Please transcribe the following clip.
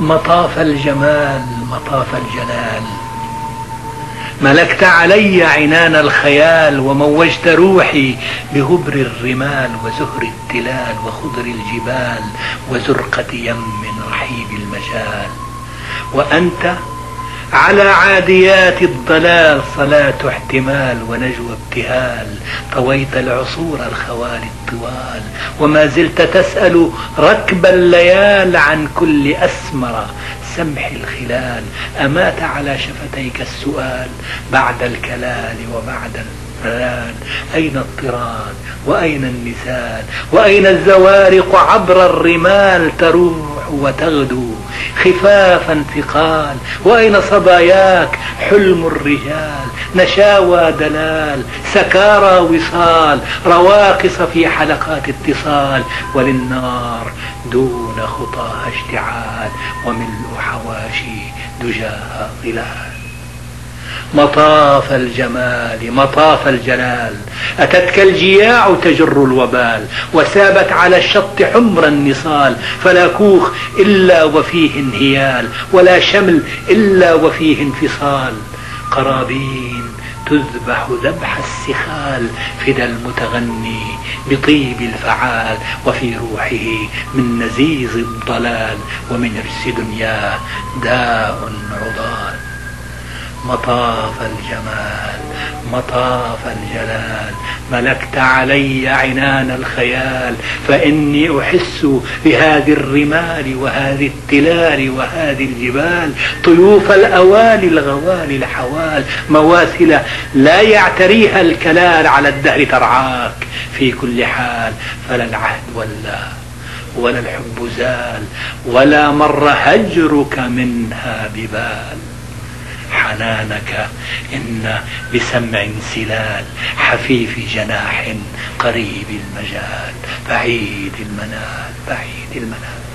مطاف الجمال مطاف الجلال. ملكت علي عنان الخيال وموجت روحي بهبر الرمال وزهر التلال وخضر الجبال وزرقة يم رحيب المجال. وأنت على عاديات الضلال صلاة احتمال ونجوى ابتهال. طويت العصور الخوال الطوال. وما زلت تسأل ركب الليال عن كل أسمر سمح الخلال. أمات على شفتيك السؤال بعد الكلال وبعد الران أين الطراد وأين النسال وأين الزوارق عبر الرمال تروح وتغدو خفافا ثقال وأين صباياك؟ حلم الرجال نشاوى دلال سكارى وصال رواقص في حلقات اتصال. وللنار دون خطاها اشتعال وملء حواشي دجاها ظلال. مطاف الجمال مطاف الجلال. أتتك الجياع تجر الوبال وسابت على الشط حمر النصال. فلا كوخ إلا وفيه انهيال ولا شمل إلا وفيه انفصال. قرابين تذبح ذبح السخال فدى المتغني بطيب الفعال. وفي روحه من نزيز الضلال ومن ارس دنياه داء عضال. مطاف الجمال مطاف الجلال. ملكت علي عنان الخيال فإني أحس بهذه الرمال وهذه التلال وهذه الجبال. طيوف الأوالي الغوالي الحوال مواسل لا يعتريها الكلال. على الدهر ترعاك في كل حال فلا العهد ولا ولا الحب زال ولا مر هجرك منها ببال. حنانك. إن بسمع سلال حفيف جناح قريب المجال بعيد المنال بعيد المنال.